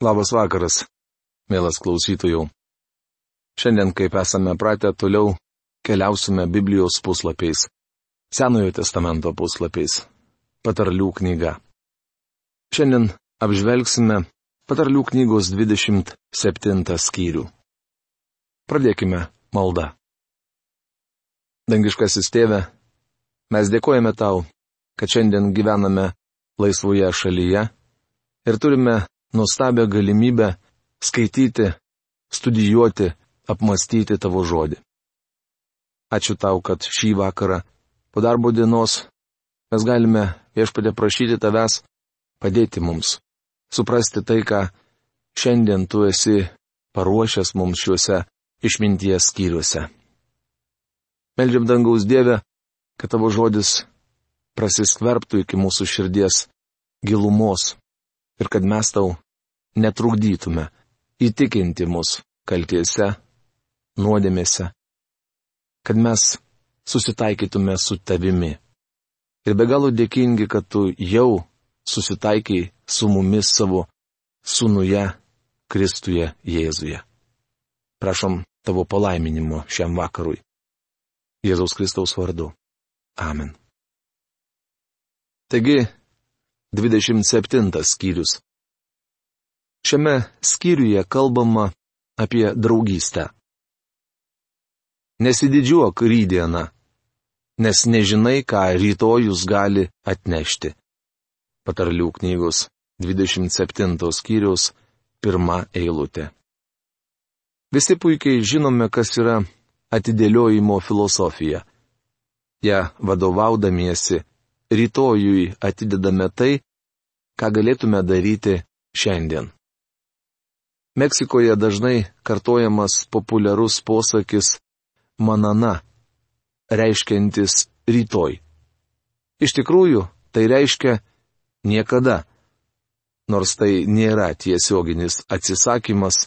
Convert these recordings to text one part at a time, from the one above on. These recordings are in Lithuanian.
Labas vakaras, mielas klausytojų. Šiandien, kaip esame pratę, toliau keliausime Biblijos puslapiais. Senojo testamento puslapiais. Patarlių knyga. Šiandien apžvelgsime Patarlių knygos 27 skyrių. Pradėkime maldą. Dangiškasis tėve, mes dėkojame tau, kad šiandien gyvename laisvoje šalyje ir turime nuostabią galimybę skaityti, studijuoti, apmastyti tavo žodį. Ačiū tau, kad šį vakarą po darbo dienos mes galime viešpatė prašyti tavęs padėti mums, suprasti tai, ką šiandien tu esi paruošęs mums šiuose išminties skyriuose. Meldžiam dangaus Dievę, kad tavo žodis prasiskverbtų iki mūsų širdies gilumos ir kad mes tau netrukdytume įtikinti mus kaltiese, nuodėmėse, kad mes susitaikytume su tavimi. Ir be galo dėkingi, kad tu jau susitaikiai su mumis savo sunuje Kristuje Jėzuje. Prašom tavo palaiminimo šiam vakarui. Jėzaus Kristaus vardu. Amen. Taigi, 27 skyrius. Šiame skyriuje kalbama apie draugystę. Nesididžiuok rydieną, nes nežinai, ką rytojus gali atnešti. Patarlių knygos 27 skyriaus pirma eilutė. Visi puikiai žinome, kas yra atidėliojimo filosofija. Ja vadovaudamiesi rytojui atidedame tai, ką galėtume daryti šiandien. Meksikoje dažnai kartojamas populiarus posakis manana, reiškiantis rytoj. Iš tikrųjų, tai reiškia niekada, nors tai nėra tiesioginis atsisakymas,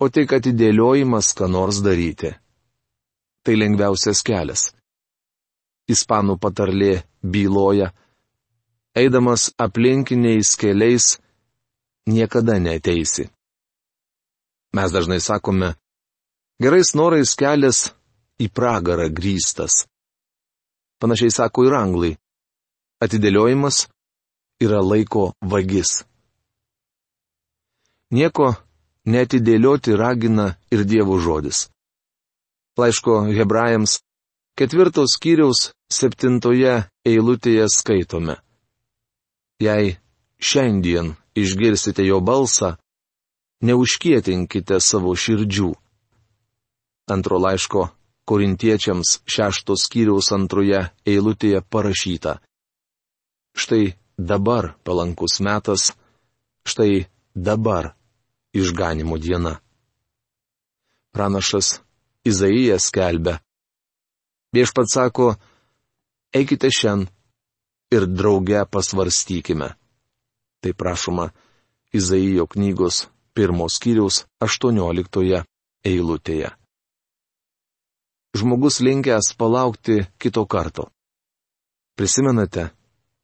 o tik atidėliojimas, ką nors daryti. Tai lengviausias kelias ispanų patarlė byloja, eidamas aplinkiniais keliais, niekada neteisi. Mes dažnai sakome, gerais norais kelias į pragarą grįstas. Panašiai sako ir anglai. Atidėliojimas yra laiko vagis. Nieko netidėlioti ragina ir Dievo žodis. Laiško hebrajams Ketvirtos skyriaus septintoje eilutėje skaitome. Jei šiandien išgirsite jo balsą, neužkietinkite savo širdžių. Antro laiško korintiečiams šeštos skyriaus antroje eilutėje parašyta. Štai dabar palankus metas, štai dabar išganimo diena. Pranašas Izaijas skelbia. Viešpat sako, eikite šiandien ir drauge pasvarstykime. Tai prašoma Izaijo knygos pirmos skyriaus 18 eilutėje. Žmogus linkęs palaukti kito karto. Prisimenate,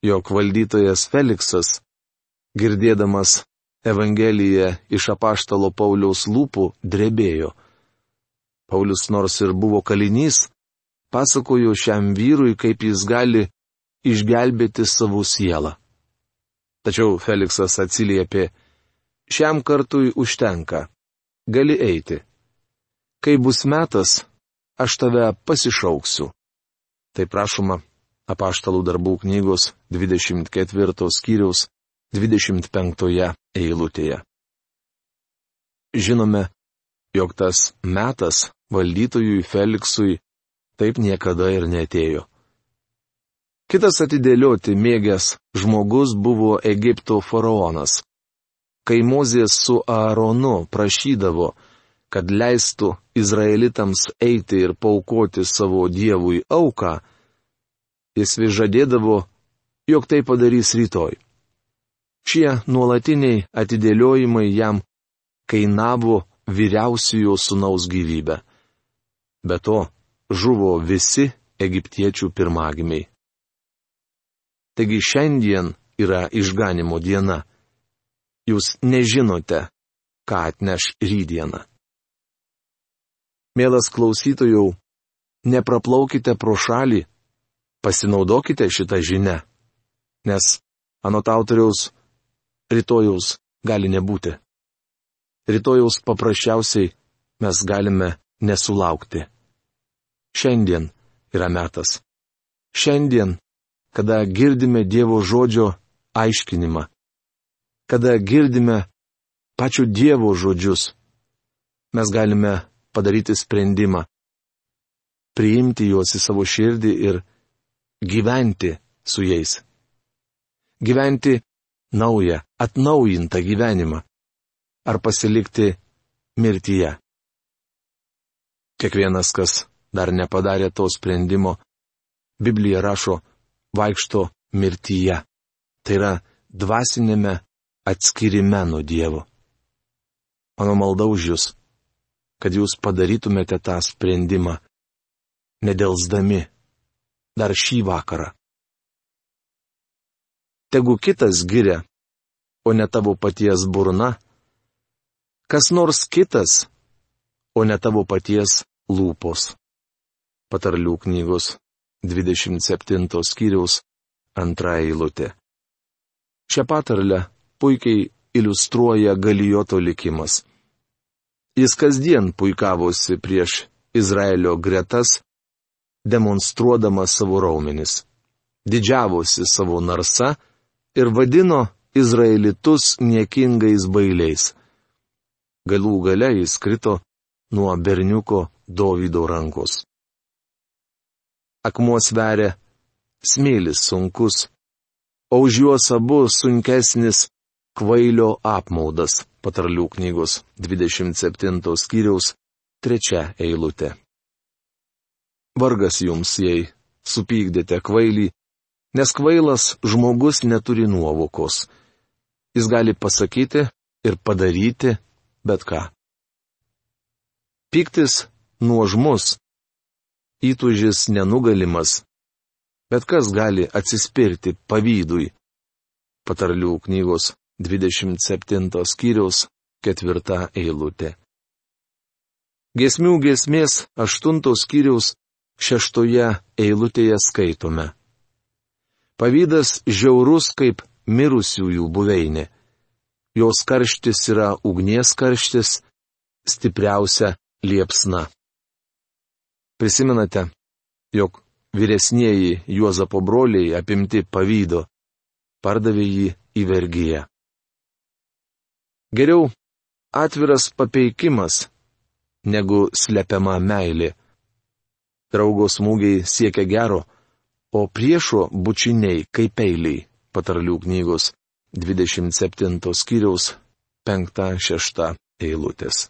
jog valdytojas Feliksas, girdėdamas Evangeliją iš apaštalo Pauliaus lūpų, drebėjo. Paulius nors ir buvo kalinys, pasakojo šiam vyrui, kaip jis gali išgelbėti savo sielą. Tačiau Feliksas atsiliepė, šiam kartui užtenka, gali eiti. Kai bus metas, aš tave pasišauksiu. Tai prašoma apaštalų darbų knygos 24 skyriaus 25 eilutėje. Žinome, jog tas metas valdytojui Feliksui taip niekada ir netėjo. Kitas atidėlioti mėgęs žmogus buvo Egipto faraonas. Kai Mozės su Aaronu prašydavo, kad leistų izraelitams eiti ir paukoti savo dievui auką, jis vis žadėdavo, jog tai padarys rytoj. Šie nuolatiniai atidėliojimai jam kainavo vyriausiojo sunaus gyvybę. Be to, žuvo visi egiptiečių pirmagimiai. Taigi šiandien yra išganimo diena. Jūs nežinote, ką atneš rydiena. Mielas klausytojų, nepraplaukite pro šalį, pasinaudokite šitą žinę, nes anot autoriaus rytojaus gali nebūti. Rytojaus paprasčiausiai mes galime nesulaukti. Šiandien yra metas. Šiandien, kada girdime Dievo žodžio aiškinimą, kada girdime pačių Dievo žodžius, mes galime padaryti sprendimą, priimti juos į savo širdį ir gyventi su jais. Gyventi naują, atnaujintą gyvenimą. Ar pasilikti mirtyje. Kiekvienas, kas dar nepadarė to sprendimo, Biblija rašo, vaikšto mirtyje. Tai yra dvasinėme atskirime nuo Dievo. Mano malda už Jūs, kad Jūs padarytumėte tą sprendimą, nedelsdami, dar šį vakarą. Tegu kitas giria, o ne tavo paties burna, kas nors kitas, o ne tavo paties lūpos. Patarlių knygos 27 skyriaus antra eilutė. Šią patarlę puikiai iliustruoja galijoto likimas. Jis kasdien puikavosi prieš Izraelio gretas, demonstruodamas savo raumenis. Didžiavosi savo narsa ir vadino Izraelitus niekingais bailiais. Galų gale jis krito nuo berniuko Dovido rankos akmuo sveria, smėlis sunkus, o už juos abu sunkesnis kvailio apmaudas, patarlių knygos 27 skyriaus 3 eilutė. Vargas jums, jei supykdėte kvailį, nes kvailas žmogus neturi nuovokos. Jis gali pasakyti ir padaryti bet ką. Piktis nuožmus, įtužis nenugalimas. Bet kas gali atsispirti pavydui? Patarlių knygos 27 skyriaus 4 eilutė. Gesmių gesmės 8 skyriaus 6 eilutėje skaitome. Pavydas žiaurus kaip mirusiųjų buveinė. Jos karštis yra ugnies karštis, stipriausia liepsna. Prisimenate, jog vyresnieji Juozapo broliai apimti pavydo, pardavė jį į vergyją. Geriau atviras papeikimas negu slepiama meilė. Draugo smūgiai siekia gero, o priešo bučiniai kaip peiliai, patarlių knygos 27 skyriaus 5-6 eilutės.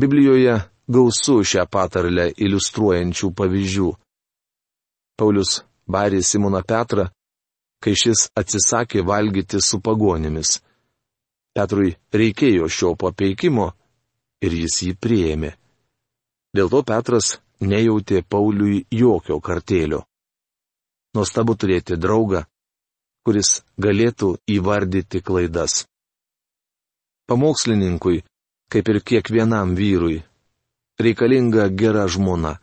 Biblijoje gausu šią patarlę iliustruojančių pavyzdžių. Paulius barė Simoną Petrą, kai šis atsisakė valgyti su pagonimis. Petrui reikėjo šio papeikimo ir jis jį priėmė. Dėl to Petras nejautė Pauliui jokio kartėlio. Nuostabu turėti draugą, kuris galėtų įvardyti klaidas. Pamokslininkui, kaip ir kiekvienam vyrui, reikalinga gera žmona.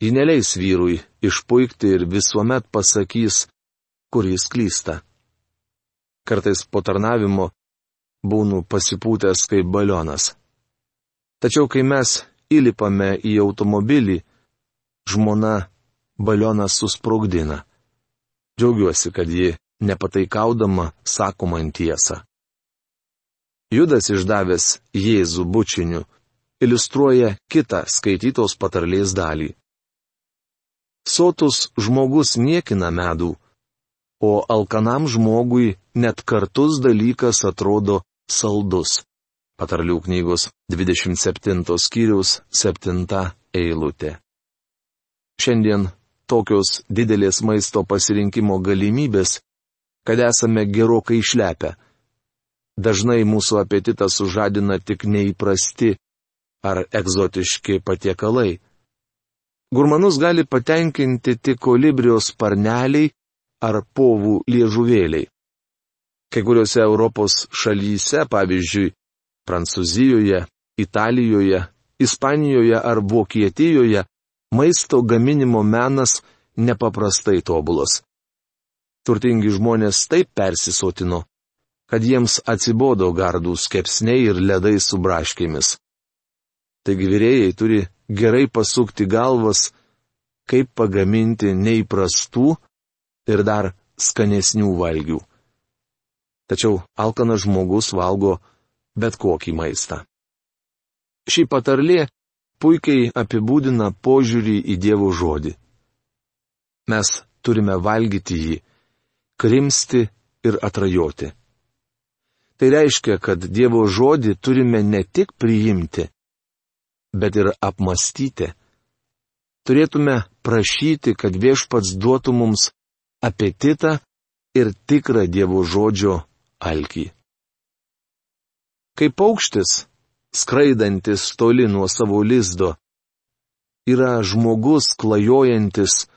Ji neleis vyrui išpuikti ir visuomet pasakys, kur jis klysta. Kartais po tarnavimo būnu pasipūtęs kaip balionas. Tačiau kai mes įlipame į automobilį, žmona balioną susprogdina. Džiaugiuosi, kad ji, nepataikaudama, sako man tiesą. Judas išdavęs Jėzų bučiniu iliustruoja kitą skaitytos patarlės dalį. Sotus žmogus niekina medų, o alkanam žmogui net kartus dalykas atrodo saldus. Patarlių knygos 27 skyriaus 7 eilutė. Šiandien tokios didelės maisto pasirinkimo galimybės, kad esame gerokai išlepę. Dažnai mūsų apetitą sužadina tik neįprasti ar egzotiški patiekalai. Gurmanus gali patenkinti tik kolibrijos sparneliai ar povų liežuvėliai. Kai kuriuose Europos šalyse, pavyzdžiui, Prancūzijoje, Italijoje, Ispanijoje ar Vokietijoje, maisto gaminimo menas nepaprastai tobulas. Turtingi žmonės taip persisotino, kad jiems atsibodo gardų skepsniai ir ledai su braškėmis. Taigi vyrėjai turi gerai pasukti galvas, kaip pagaminti neįprastų ir dar skanesnių valgių. Tačiau alkanas žmogus valgo bet kokį maistą. Šį patarlė puikiai apibūdina požiūrį į Dievo žodį. Mes turime valgyti jį, krimsti ir atrajoti. Tai reiškia, kad Dievo žodį turime ne tik priimti, bet ir apmastyti. Turėtume prašyti, kad viešpats duotų mums apetitą ir tikrą Dievo žodžio alkį. Kaip paukštis, skraidantis toli nuo savo lizdo, yra žmogus klajojantis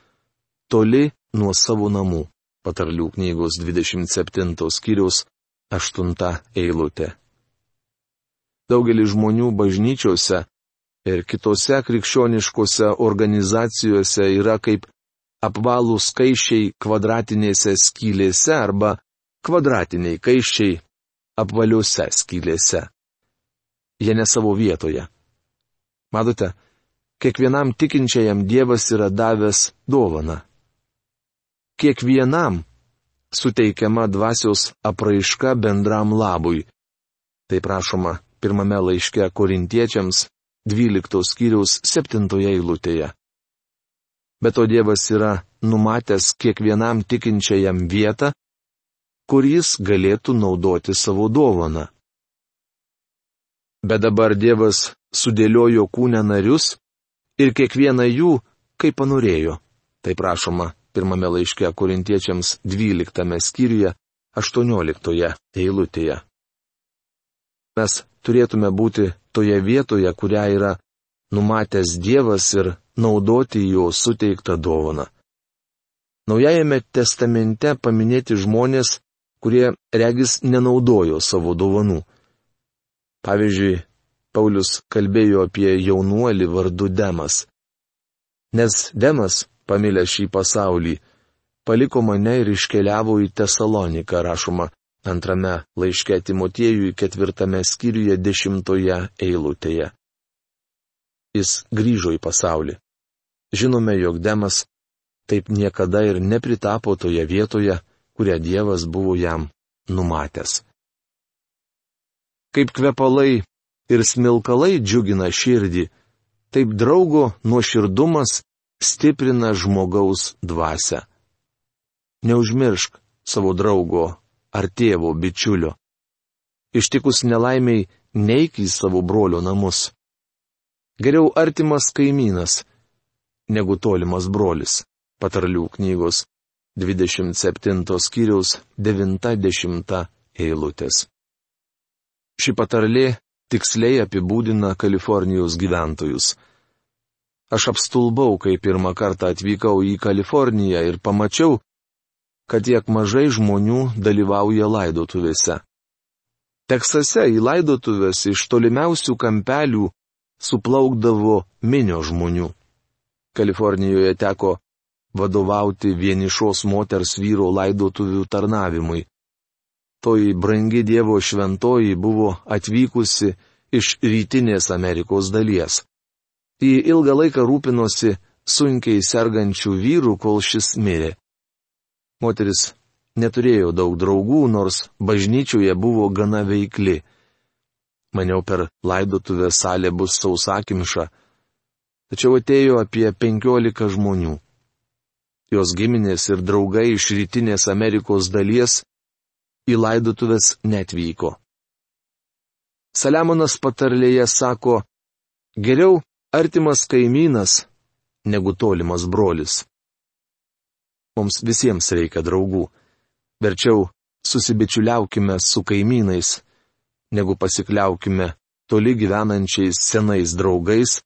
toli nuo savo namų. Patarlių knygos 27 skyriaus 8 eilutė. Daugelis žmonių bažnyčiose ir kitose krikščioniškose organizacijose yra kaip apvalų skaičiai kvadratinėse skylėse arba kvadratiniai kaiščiai apvaliuose skylėse. Jie ne savo vietoje. Matote, kiekvienam tikinčiajam Dievas yra davęs dovaną. Kiekvienam suteikiama dvasios apraiška bendram labui. Tai prašoma pirmame laiške korintiečiams 12 skyriaus 7 eilutėje. Bet to Dievas yra numatęs kiekvienam tikinčiajam vietą, kur jis galėtų naudoti savo dovaną. Bet dabar Dievas sudėliojo kūne narius ir kiekvieną jų kaip panorėjo. Tai prašoma pirmame laiške korintiečiams 12 skyriuje 18 eilutėje. Mes turėtume būti toje vietoje, kurią yra numatęs Dievas ir naudoti jo suteiktą dovaną. Naujajame testamente paminėti žmonės, kurie regis nenaudojo savo dovanų. Pavyzdžiui, Paulius kalbėjo apie jaunuolį vardu Demas. Nes Demas pamilę šį pasaulį, paliko mane ir iškeliavo į Tesaloniką, rašoma antrame laiške Timotiejui ketvirtame skyriuje dešimtoje eilutėje. Jis grįžo į pasaulį. Žinome, jog Demas taip niekada ir nepritapo toje vietoje, kurią Dievas buvo jam numatęs. Kaip kvepalai ir smilkalai džiugina širdį, taip draugo nuoširdumas stiprina žmogaus dvasę. Neužmiršk savo draugo ar tėvo bičiulio. Ištikus nelaimiai neik į savo brolio namus. Geriau artimas kaimynas negu tolimas brolis. Patarlių knygos 27 skyriaus 90 eilutės. Ši patarlė tiksliai apibūdina Kalifornijos gyventojus. Aš apstulbau, kai pirmą kartą atvykau į Kaliforniją ir pamačiau, kad tiek mažai žmonių dalyvauja laidotuvėse. Teksase į laidotuvės iš tolimiausių kampelių suplaukdavo minio žmonių. Kalifornijoje teko vadovauti vienišos moters vyro laidotuvių tarnavimui. Toji brangi Dievo šventoji buvo atvykusi iš rytinės Amerikos dalies. Ji ilgą laiką rūpinosi sunkiai sergančių vyrų, kol šis mirė. Moteris neturėjo daug draugų, nors bažnyčioje buvo gana veikli. Maniau per laidotuvę salė bus sausakimša. Tačiau atėjo apie penkiolika žmonių. Jos giminės ir draugai iš rytinės Amerikos dalies į laidotuvės netvyko. Saliamonas patarlėje sako, geriau artimas kaimynas negu tolimas brolis. Mums visiems reikia draugų. Verčiau susibičiuliaukime su kaimynais, negu pasikliaukime toli gyvenančiais senais draugais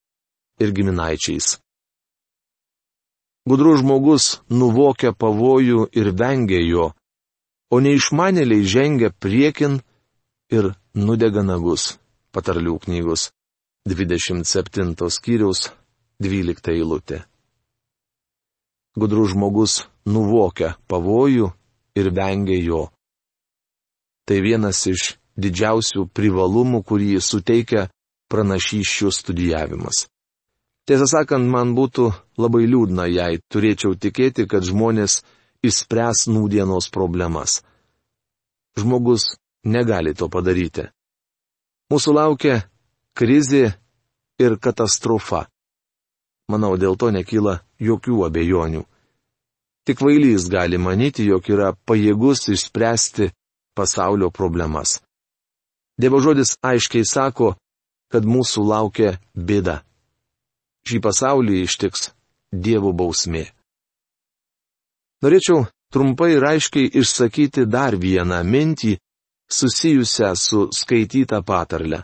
ir giminaičiais. Gudrus žmogus nuvokia pavojų ir vengia jo, o neišmanėliai žengia priekin ir nudega nagus. Patarlių knygos 27 skyriaus 12 eilutė. Gudrus žmogus nuvokia pavojų ir vengia jo. Tai vienas iš didžiausių privalumų, kurį suteikia pranašyščių studijavimas. Tiesą sakant, man būtų labai liūdna, jei turėčiau tikėti, kad žmonės išspręs nūdienos problemas. Žmogus negali to padaryti. Mūsų laukia krizė ir katastrofa. Manau, dėl to nekyla jokių abejonių. Tik vailys gali manyti, jog yra pajėgus išspręsti pasaulio problemas. Dievo žodis aiškiai sako, kad mūsų laukia bėda. Šį pasaulį ištiks Dievo bausmė. Norėčiau trumpai ir aiškiai išsakyti dar vieną mintį susijusią su skaityta patarle.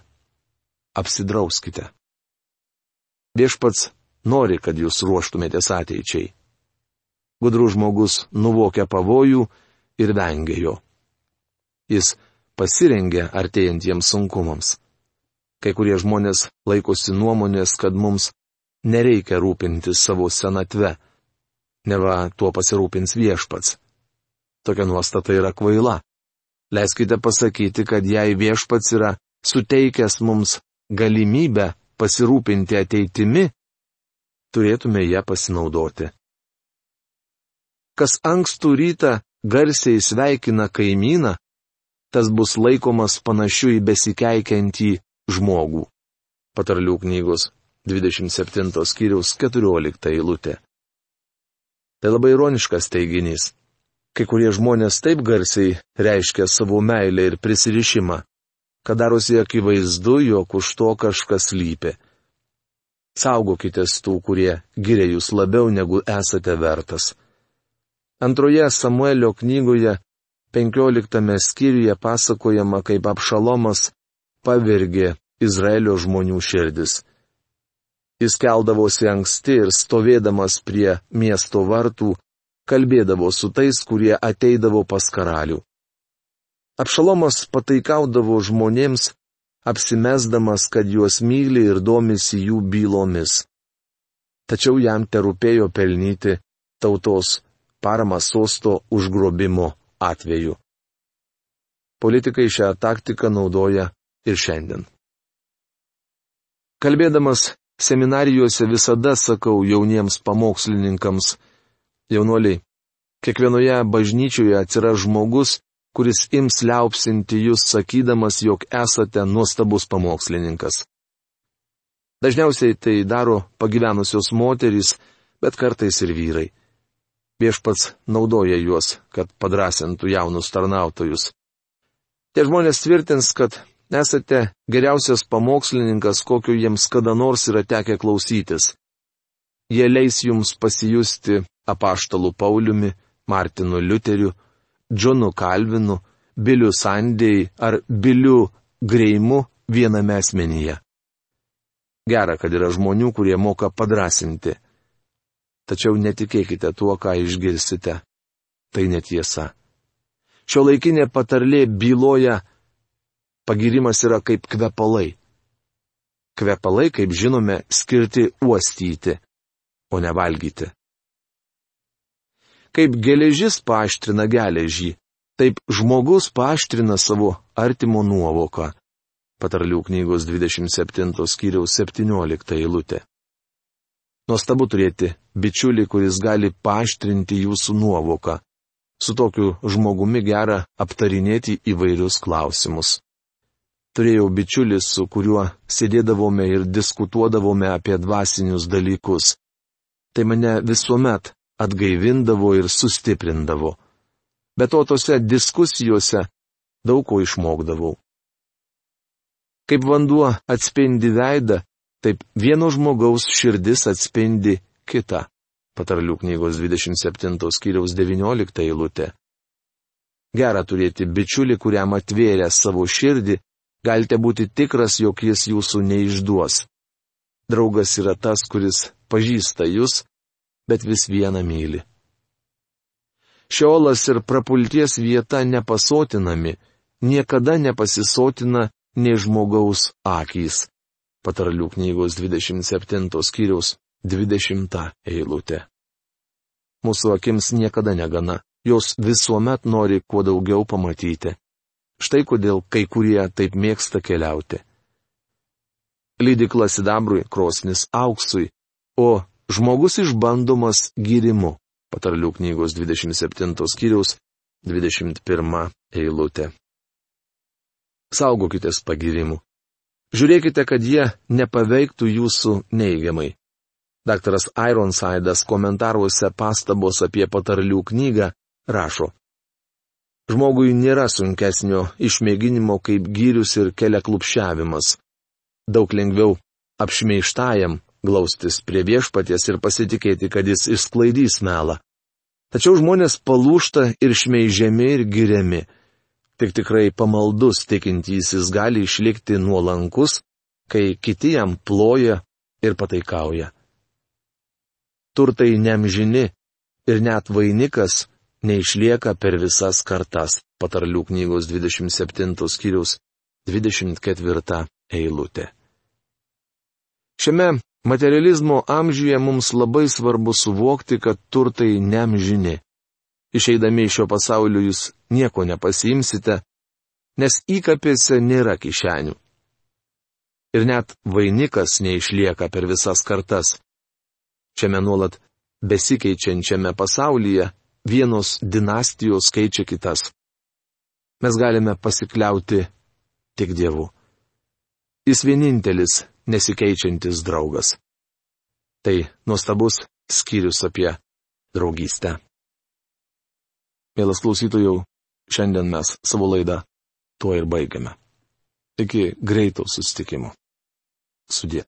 Apsidrauskite. Viešpats nori, kad jūs ruoštumėtės ateičiai. Gudrus žmogus nuvokia pavojų ir vengia jo. Jis pasirengia artėjantiems sunkumams. Kai kurie žmonės laikosi nuomonės, kad mums nereikia rūpintis savo senatve. Neva tuo pasirūpins viešpats. Tokia nuostata yra kvaila. Leiskite pasakyti, kad jei viešpats yra suteikęs mums galimybę pasirūpinti ateitimi, turėtume ją pasinaudoti. Kas ankstų rytą garsiai sveikina kaimyną, tas bus laikomas panašiu į besikeikiantį žmogų. Patarlių knygos 27 skyriaus 14 eilutė. Tai labai ironiškas teiginys. Kai kurie žmonės taip garsiai reiškia savo meilę ir prisirišimą, kad darosi akivaizdu, jog už to kažkas lypi. Saugokitės tų, kurie giria jūs labiau negu esate vertas. Antroje Samuelio knygoje, 15 skyriuje pasakojama, kaip Apšalomas pavirgė Izraelio žmonių širdis. Jis keldavosi anksti ir stovėdamas prie miesto vartų, kalbėdavo su tais, kurie ateidavo pas karalių. Apšalomas pataikaudavo žmonėms, apsimesdamas, kad juos myli ir domisi jų bylomis. Tačiau jam terūpėjo pelnyti tautos paramą sosto užgrobimo atveju. Politikai šią taktiką naudoja ir šiandien. Kalbėdamas seminarijose visada sakau jauniems pamokslininkams, jaunuoliai, kiekvienoje bažnyčioje atsiras žmogus, kuris ims liaupsinti jūs sakydamas, jog esate nuostabus pamokslininkas. Dažniausiai tai daro pagyvenusios moterys, bet kartais ir vyrai. Viešpats naudoja juos, kad padrasintų jaunus tarnautojus. Tie žmonės tvirtins, kad esate geriausias pamokslininkas, kokiu jiems kada nors yra tekę klausytis. Jie leis jums pasijusti apaštalų Pauliumi, Martinu Liuteriu, Džonu Kalvinu, Biliu Sandėjai ar Biliu Greimu viename asmenyje. Gera, kad yra žmonių, kurie moka padrasinti. Tačiau netikėkite tuo, ką išgirsite. Tai netiesa. Šio laikinė patarlė byloja, pagirimas yra kaip kvepalai. Kvepalai, kaip žinome, skirti uostyti, o ne valgyti. Kaip geležis paaštrina geležį, taip žmogus paaštrina savo artimo nuovoką. Patarlių knygos 27 skyriaus 17 eilutė. Nuostabu turėti bičiulį, kuris gali paaštrinti jūsų nuovoką. Su tokiu žmogumi gera aptarinėti įvairius klausimus. Turėjau bičiulį, su kuriuo sėdėdavome ir diskutuodavome apie dvasinius dalykus. Tai mane visuomet atgaivindavo ir sustiprindavo. Bet to tose diskusijose daug ko išmokdavau. Kaip vanduo atspindi veidą, taip vieno žmogaus širdis atspindi kitą. Patarlių knygos 27 skyriaus 19 eilutė. Gera turėti bičiulį, kuriam atvėrę savo širdį, galite būti tikras, jog jis jūsų neišduos. Draugas yra tas, kuris pažįsta jūs bet vis vieną myli. Šiolas ir prapulties vieta nepasotinami, niekada nepasisotina nei žmogaus akys. Patarlių knygos 27 skyriaus 20 eilutė. Mūsų akims niekada negana, jos visuomet nori kuo daugiau pamatyti. Štai kodėl kai kurie taip mėgsta keliauti. Lydikla sidabrui, krosnis auksui, o žmogus išbandomas gyrimu. Patarlių knygos 27 skyriaus 21 eilutė. Saugokitės pagirimų. Žiūrėkite, kad jie nepaveiktų jūsų neigiamai. Dr. Ironsidas komentaruose pastabos apie patarlių knygą rašo. Žmogui nėra sunkesnio išmėginimo kaip gyrius ir keliaklupšiavimas. Daug lengviau apšmeištajam glaustis prie viešpaties ir pasitikėti, kad jis išsklaidys melą. Tačiau žmonės palūšta ir šmeižiami ir giriami. Tik tikrai pamaldus tikintysis gali išlikti nuolankus, kai kiti jam ploja ir pataikauja turtai nemžini ir net vainikas neišlieka per visas kartas. Patarlių knygos 27 skyrius 24 eilutė. Šiame materializmo amžiuje mums labai svarbu suvokti, kad turtai nemžini. Išeidami iš šio pasaulio jūs nieko nepasimsite, nes įkapėse nėra kišenių. Ir net vainikas neišlieka per visas kartas. Šiame nuolat besikeičiančiame pasaulyje vienos dinastijos keičia kitas. Mes galime pasikliauti tik Dievu. Jis vienintelis nesikeičiantis draugas. Tai nuostabus skyrius apie draugystę. Mielas klausytojų, šiandien mes savo laidą tuo ir baigiame. Iki greito susitikimo. Sudė.